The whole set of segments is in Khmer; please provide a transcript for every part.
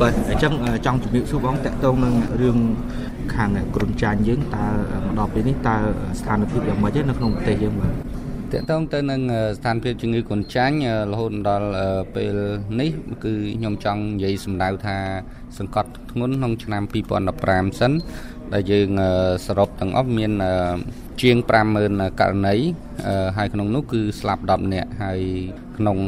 បាទអញ្ចឹងចង់ជំរាបសួរបងតកតងនឹងរឿងខាងគ្រុនចាញ់យើងតើមកដល់ពេលនេះតើស្ថានភាពយ៉ាងម៉េចនៅក្នុងប្រទេសយើងបាទតកតងទៅនឹងស្ថានភាពជំងឺគ្រុនចាញ់រហូតដល់ពេលនេះគឺខ្ញុំចង់និយាយសម្ដៅថា សង្កត់ធ្ងន់ក្នុងឆ្នាំ2015សិន ដែលយើងសរុបទាំងអស់មានជាង50000ករណីហើយក្នុងនោះគឺស្លាប់10នាក់ហើយក្នុង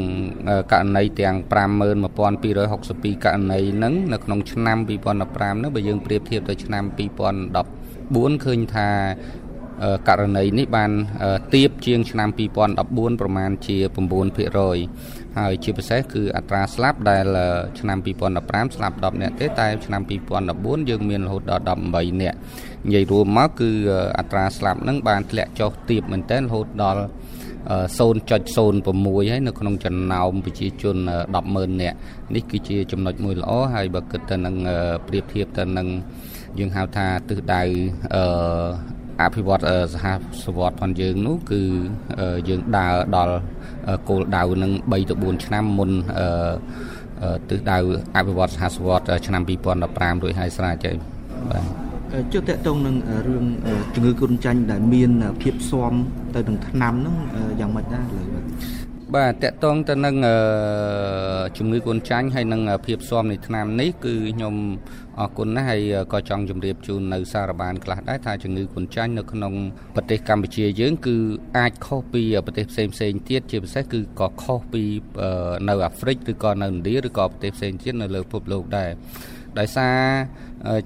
ករណីទាំង51262ករណីហ្នឹងនៅក្នុងឆ្នាំ2015ហ្នឹងបើយើងប្រៀបធៀបទៅឆ្នាំ2014ឃើញថា ករណីនេះបានទៀបជាងឆ្នាំ2014ប្រមាណជា9%ហើយជាពិសេសគឺអត្រាស្លាប់ដែលឆ្នាំ2015ស្លាប់10នាក់ទេតែឆ្នាំ2014យើងមានរហូតដល់18នាក់និយាយរួមមកគឺអត្រាស្លាប់នឹងបានធ្លាក់ចុះទៀបមែនទែនរហូតដល់0.06ហើយនៅក្នុងចំណោមប្រជាជន100000នាក់នេះគឺជាចំណុចមួយល្អហើយបើគិតទៅនឹងប្រៀបធៀបទៅនឹងយើងហៅថាទិសដៅអឺ អភិវឌ្ឍសហសវត្តផងយើងនោះគឺយើងដើរដល់គោលដៅនឹង3ទៅ4ឆ្នាំមុនទិសដៅអភិវឌ្ឍសហសវត្តឆ្នាំ2015រួចហើយស្រេចហើយបាទជឿតកតងនឹងរឿងជំងឺគ្រុនចាញ់ដែលមានភាពស៊ាំទៅនឹងថ្នាំហ្នឹងយ៉ាងម៉េចដែរលើបាទ តកតងទៅនឹងជំងឺគ្រុនចាញ់ហើយនឹងភាពស៊ាំនៃថ្នាំនេះគឺខ្ញុំអរគុណណាស់ហើយក៏ចង់ជម្រាបជូននៅសារបានខ្លះដែរថាជំងឺគ្រុនចាញ់នៅក្នុងប្រទេសកម្ពុជាយើង គឺអាចខុសពីប្រទេសផ្សេងផ្សេងទៀតជាពិសេសគឺក៏ខុសពីនៅអាហ្វ្រិកឬក៏នៅឥណ្ឌាឬក៏ប្រទេសផ្សេងទៀតនៅលើពិភពលោកដែរ ដោយសារ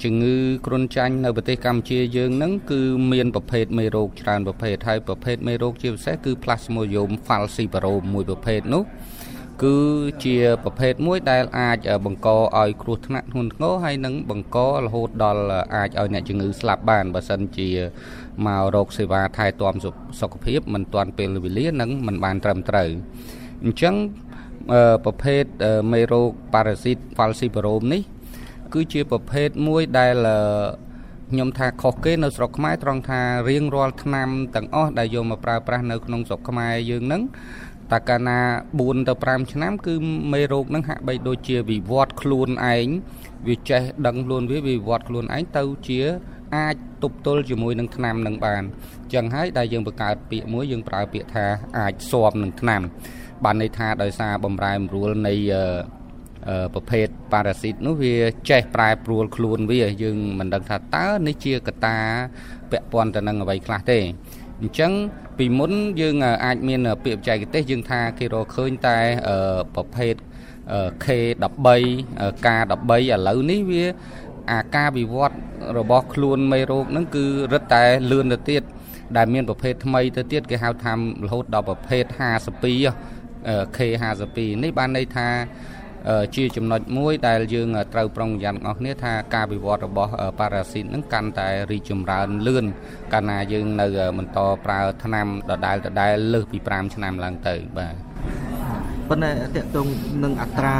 ជំងឺគ្រុនចាញ់នៅប្រទេសកម្ពុជាយើងហ្នឹងគឺមានប្រភេទមេរោគច្រើនប្រភេទហើយប្រភេទមេរោគជាពិសេសគឺ Plasmodium falciparum មួយប្រភេទនោះគឺជាប្រភេទមួយដែលអាចបង្កឲ្យគ្រោះថ្នាក់ធ្ងន់ធ្ងរហើយនឹងបង្ករហូតដល់អាចឲ្យអ្នកជំងឺស្លាប់បានបើសិនជាមករកសេវាថែទាំសុខភាពមិនទាន់ពេលវេលានិងមិនបានត្រឹមត្រូវអញ្ចឹងប្រភេទមេរោគប៉ារ៉ាស៊ីត falciparum នេះ គឺជាប្រភេទមួយដែលខ្ញុំថាខុសគេនៅស្រុកខ្មែរត្រង់ថារៀងរាល់ឆ្នាំទាំងអស់ដែលយកមកប្រើប្រាស់នៅក្នុងស្រុកខ្មែរយើងហ្នឹងតើកាលណា4ទៅ5ឆ្នាំ គឺមេរោគហ្នឹងហាក់បីដូចជាវិវត្តខ្លួនឯងវាចេះដឹងខ្លួនវាវិវត្តខ្លួនឯងទៅជាអាចទប់ទល់ជាមួយនឹងថ្នាំនឹងបានអញ្ចឹងហើយដែលយើងបង្កើតពាក្យមួយយើងប្រើពាក្យថាអាចស៊ាំនឹងថ្នាំបានន័យថាដោយសារបំរែបំរួលនៃ ប្រភេទប៉ារ៉ាស៊ីតនោះវាចេះប្រែប្រួលខ្លួនវាយើងមិនដឹងថាតើនេះជាកត្តាពាក់ព័ន្ធទៅនឹងអ្វីខ្លះទេអញ្ចឹងពីមុនយើងអាចមានពាក្យបច្ចេកទេសយើងថាគេរកឃើញតែប្រភេទ K13 K13 ឥឡូវនេះវាអាការវិវត្តរបស់ខ្លួនមេរោគហ្នឹងគឺរឹតតែលឿនទៅទៀតដែលមានប្រភេទថ្មីទៅទៀតគេហៅថារហូតដល់ប្រភេទ52 K52 នេះបានន័យថា ជាចំណុចមួយដែលយើងត្រូវប្រុងប្រយ័ត្នទាំងអស់គ្នាថាការវិវត្តរបស់ប៉ារ៉ាស៊ីតនឹងកាន់តែរីកចម្រើនលឿនកាលណាយើងនៅបន្តប្រើថ្នាំដដែលដដែលលើសពី5ឆ្នាំឡើងទៅបាទប៉ុន្តែតកតងនឹងអត្រា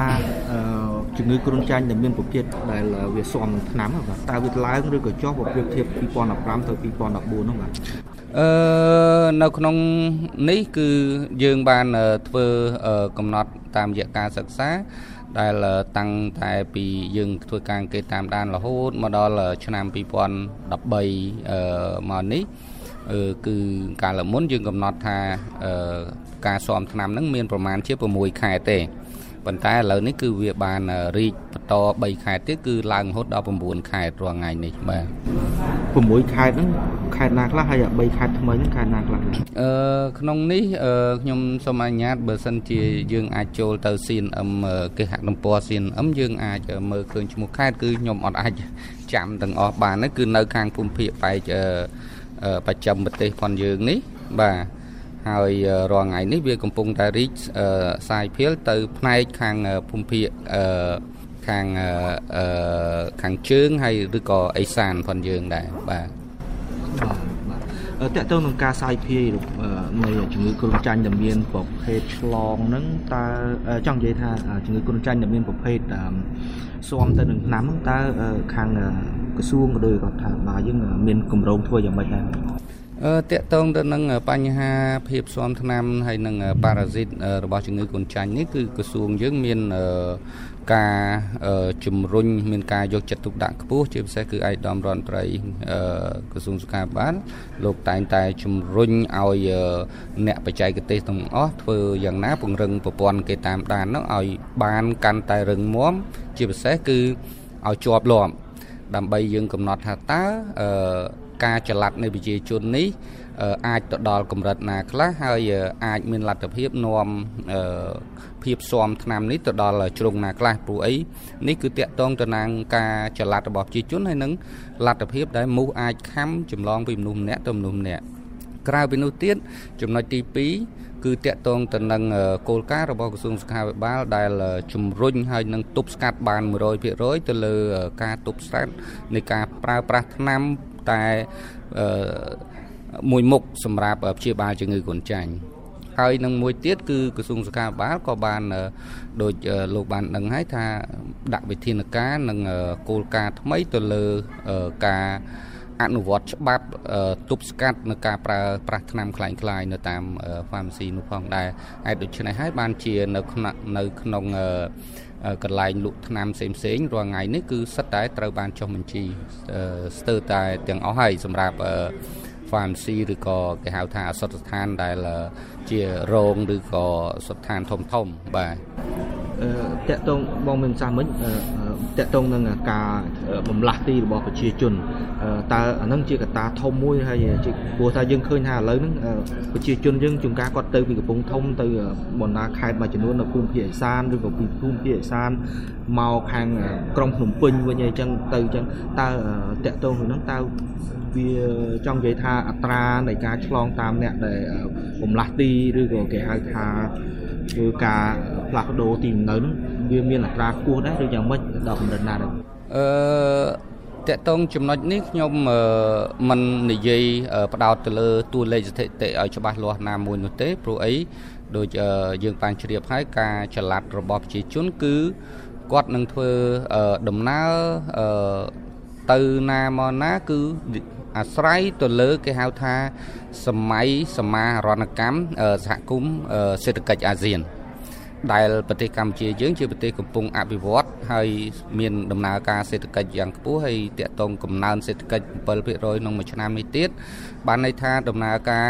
ជំងឺគ្រុនចាញ់ដែលមានប្រភេទដែលវាស៊ាំនឹងថ្នាំបាទតើវាឡើងឬក៏ចុះបើប្រៀបធៀប2015ទៅ2014នោះបាទអឺនៅក្នុងនេះគឺយើងបានធ្វើកំណត់ តាមរយៈការសិក្សា ដែលតាំងតែពីយើងធ្វើការអង្កេតតាមដានរហូតមកដល់ឆ្នាំ2013មកនេះគឺកាលមុនយើងកំណត់ថាការស៊ាំថ្នាំហ្នឹងមានប្រមាណជា6ខែទេ ប៉ុន្តែឥឡូវនេះគឺវាបានរីកបន្ត3ខែទៀតគឺឡើងរហូតដល់9ខែរាល់ថ្ងៃនេះបាទ6ខែហ្នឹងខែណាខ្លះហើយ3ខែថ្មីហ្នឹងខែណាខ្លះអឺក្នុងនេះខ្ញុំសូមអនុញ្ញាតបើសិនជាយើងអាចចូលទៅ CNM គេហទំព័រ CNM យើងអាចមើលឃើញឈ្មោះខេត្តគឺខ្ញុំអត់អាចចាំទាំងអស់បានគឺនៅខាងភូមិភាគបែកបច្ចឹមប្រទេសផងយើងនេះបាទ ហើយរាល់ថ្ងៃនេះវាកំពុងតែរីកសាយភាលទៅផ្នែកខាងភូមិភាគខាងខាងជើងហើយឬក៏អេសានផងយើងដែរបាទតើតើទៅនឹងការសាយភាយនៃជំងឺគ្រុនចាញ់ដែលមានប្រភេទឆ្លងហ្នឹងតើចង់និយាយថាជំងឺគ្រុនចាញ់ដែលមានប្រភេទស៊ាំទៅនឹងថ្នាំហ្នឹងតើខាងក្រសួងក៏ដូចរដ្ឋាភិបាលយើងមានគម្រោងធ្វើយ៉ាងម៉េចដែរ អឺតកតងទៅនឹងបញ្ហាភាពស៊ាំថ្នាំហើយនឹងប៉ារ៉ាស៊ីតរបស់ជំងឺគ្រុនចាញ់នេះគឺក្រសួងយើងមានការជំរុញមានការយកចិត្តទុកដាក់ខ្ពស់ជាពិសេសគឺឯកឧត្តមរដ្ឋមន្ត្រីក្រសួងសុខាភិបាលលោកតែងតែជំរុញឲ្យអ្នកបច្ចេកទេសទាំងអស់ធ្វើយ៉ាងណាពង្រឹងប្រព័ន្ធគេតាមដាននោះឲ្យបានកាន់តែរឹងមាំជាពិសេសគឺឲ្យជាប់លាប់ ដើម្បីយើងកំណត់ថាតើការចល័តនៃប្រជាជននេះអាចទៅដល់កម្រិតណាខ្លះហើយអាចមានលទ្ធភាពនាំភាពស៊ាំឆ្នាំនេះទៅដល់ជ្រុងណាខ្លះព្រោះអីនេះគឺតាក់ទងទៅនឹងការចល័តរបស់ប្រជាជនហើយនឹងលទ្ធភាពដែលមូសអាចខំចម្លងពីមនុស្សម្នាក់ទៅមនុស្សម្នាក់ ក្រៅពីនោះទៀតចំណុចទី2គឺតាក់ទងទៅនឹងគោលការណ៍របស់ក្រសួងសុខាភិបាល ដែលជំរុញឲ្យនឹងទប់ស្កាត់បាន100%ទៅលើការទប់ស្កាត់នៃការប្រើប្រាស់ថ្នាំតែមួយមុខសម្រាប់ព្យាបាលជំងឺគ្រុនចាញ់ហើយនឹងមួយទៀតគឺក្រសួងសុខាភិបាលក៏បានដូចលោកបានដឹងហើយថាដាក់វិធានការនិងគោលការណ៍ថ្មីទៅលើការ អនុវត្តច្បាប់ទប់ស្កាត់នៅការប្រើប្រាស់ថ្នាំคล้ายៗនៅតាម pharmacy នោះផងដែរហើយដូច្នេះហើយបានជានៅក្នុងនៅក្នុងកន្លែងលក់ថ្នាំផ្សេងផ្សេងរាល់ថ្ងៃនេះគឺសិតតែត្រូវបានចុះបញ្ជីស្ទើរតែទាំងអស់ហើយសម្រាប់ pharmacy ឬក៏គេហៅថាអសតស្ថានដែលជារោងឬក៏ស្ថានធំធំបាទ តកតងបងមានសាសមិញតកតងនឹងការបំលាស់ទីរបស់ប្រជាជនតើអានឹងជាកត្តាធំមួយហើយជាព្រោះថាយើងឃើញថាឥឡូវហ្នឹងប្រជាជនយើងជួនកាលគាត់ទៅពីកំពង់ធំទៅបណ្ដាខេត្តមួយចំនួននៅភូមិភាគឦសានឬក៏ពីភូមិភាគឦសានមកខាងក្រុងភ្នំពេញវិញអីចឹងទៅចឹងតើតកតងនឹងតើវាចង់និយាយថាអត្រានៃការឆ្លងតាមអ្នកដែលបំលាស់ទីឬក៏គេហៅថាធ្វើការ ផ្លាស់ប្ដូរទីនៅហ្នឹងវាមានអត្រាខ្ពស់ដែរឬយ៉ាងម៉េចដល់កម្រិតណាដែរអឺតកតងចំណុចនេះខ្ញុំមិននិយាយផ្ដោតទៅលើតួលេខស្ថិតិឲ្យច្បាស់លាស់ណាមួយនោះទេព្រោះអីដូចយើងបានជ្រាបហើយការចល័តរបស់ប្រជាជនគឺគាត់នឹងធ្វើដំណើរទៅណាមកណាគឺអាស្រ័យទៅលើគេហៅថាសម័យសមារណកម្មសហគមន៍សេដ្ឋកិច្ចអាស៊ាន ដែលប្រទេសកម្ពុជាយើងជាប្រទេសកំពុងអភិវឌ្ឍហើយមានដំណើរការសេដ្ឋកិច្ចយ៉ាងខ្ពស់ហើយតាក់ទងកំណើនសេដ្ឋកិច្ច7%ក្នុងមួយឆ្នាំនេះទៀតបានន័យថាដំណើរការ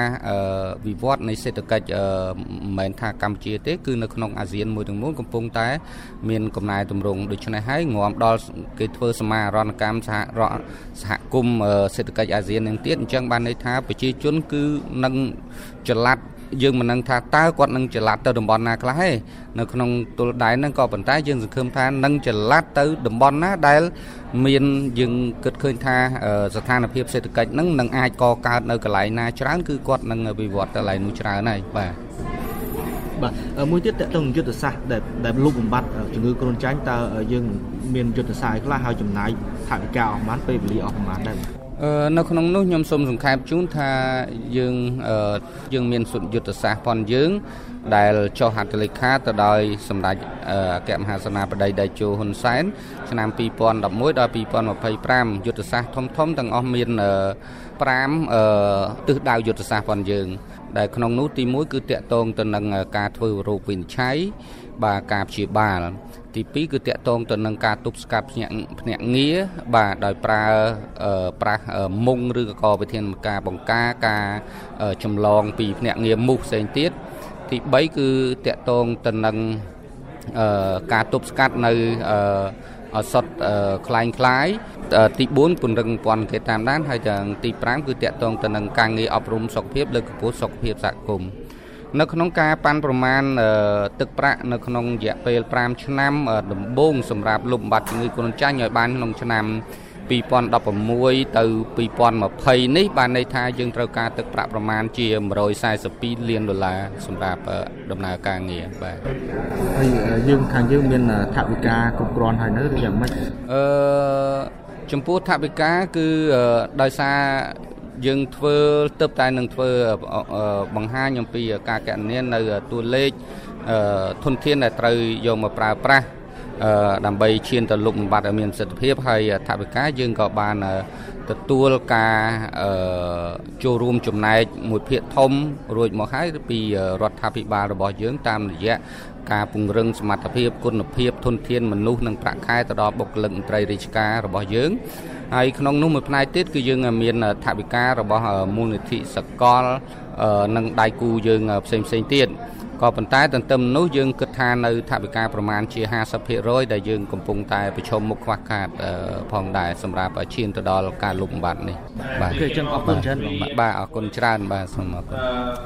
វិវត្តនៃសេដ្ឋកិច្ចមិនមែនថាកម្ពុជាទេគឺនៅក្នុងអាស៊ានមួយទាំងមូលកំពុងតែ មានកំណែទម្រង់ដូច្នេះហើយងាំដល់គេធ្វើសមាហរណកម្មសហសហគមន៍សេដ្ឋកិច្ចអាស៊ាននឹងទៀតអញ្ចឹងបានន័យថាប្រជាជនគឺនឹងចល័ត យើងមិននឹងថាតើគាត់នឹងចល័តទៅតំបន់ណាខ្លះទេនៅក្នុងទល់ដែនហ្នឹងក៏ប៉ុន្តែយើងសង្ឃឹមថានឹងចល័តទៅតំបន់ណាដែលមានយើងគិតឃើញថាស្ថានភាពសេដ្ឋកិច្ចហ្នឹងនឹងអាចកកើតនៅកន្លែងណាច្រើនគឺគាត់នឹងវិវត្តទៅកន្លែងនោះច្រើនហើយបាទបាទមួយទៀតតើតើយុទ្ធសាស្ត្រដែលដែលលុបបំបត្តិជំងឺគ្រុនចាញ់តើយើងមានយុទ្ធសាស្ត្រខ្លះហើយចំណាយថវិកាអស់ប្រមាណពេលវេលាអស់ប្រមាណដែរបាទ នៅក្នុងនោះខ្ញុំសូមសង្ខេបជូនថាយើងយើងមានយុទ្ធសាស្ត្រប៉ុនយើង ដែលចុះហត្ថលេខាទៅដោយសម្ដេចអគ្គមហាសេនាបតីតេជោហ៊ុនសែនឆ្នាំ2011ដល់2025យុទ្ធសាស្ត្រធំធំទាំងអស់មាន5ទិសដៅយុទ្ធសាស្ត្រប៉ុនយើង ដែលក្នុងនោះទី1គឺតកតងទៅនឹងការធ្វើរោគវិនិច្ឆ័យ បាទការព្យាបាលទី2គឺតកតងទៅនឹងការទប់ស្កាត់ភ្នាក់ភ្នាក់ងារបាទដោយប្រើប្រាស់មុងឬក៏វិធានការបង្ការការចម្លងពីភ្នាក់ងារមូសផ្សេងទៀតទី3គឺតកតងទៅនឹងការទប់ស្កាត់នៅអសតคล้ายคล้ายទី4ពង្រឹងពន្ធគេតាមដានហើយទាំងទី5គឺតកតងទៅនឹងការងារអប់រំសុខភាពលើកកម្ពស់សុខភាពសហគមន៍ នៅក្នុងការប៉ាន់ប្រមាណទឹកប្រាក់នៅក្នុងរយៈពេល5ឆ្នាំដំបូងសម្រាប់លុបបំបាត់ជំងឺគ្រុនចាញ់ឲ្យបានក្នុងឆ្នាំ2016ទៅ2020នេះបានន័យថាយើងត្រូវការទឹកប្រាក់ប្រមាណជា142លានដុល្លារសម្រាប់ដំណើរការងារបាទហើយយើងខាងយើងមានថវិកាគ្រប់គ្រាន់ហើយនៅឬយ៉ាងម៉េចអឺចំពោះថវិកាគឺដោយសារ យើងធ្វើទៅតែនឹងធ្វើបង្ហាញអំពីការកណនានៅតួលេខធនធានដែលត្រូវយកមកប្រើប្រាស់ដើម្បីឈានទៅលុបបំបត្តិឲ្យមានប្រសិទ្ធភាពហើយថវិកាយើងក៏បានទទួលការចូលរួមចំណែកមួយភាគធំរួចមកហើយពីរដ្ឋាភិបាលរបស់យើងតាមរយៈ ការពង្រឹងសមត្ថភាពគុណភាពធនធានមនុស្សនិងប្រាក់ខែទៅដល់បុគ្គលិកមន្ត្រីរាជការរបស់យើងហើយក្នុងនោះមួយផ្នែកទៀតគឺយើងមានថវិការបស់មូលនិធិសកលនិងដៃគូយើងផ្សេងផ្សេងទៀតក៏ប៉ុន្តែទន្ទឹមនោះយើងគិតថានៅថវិកាប្រមាណជា50%ដែលយើងកំពុងតែប្រឈមមុខខ្វះខាតផងដែរសម្រាប់ឈានទៅដល់ការលុបបំបាត់នេះបាទគឺចឹងអរគុណច្រើនបាទអរគុណច្រើនបាទសូមអរគុណ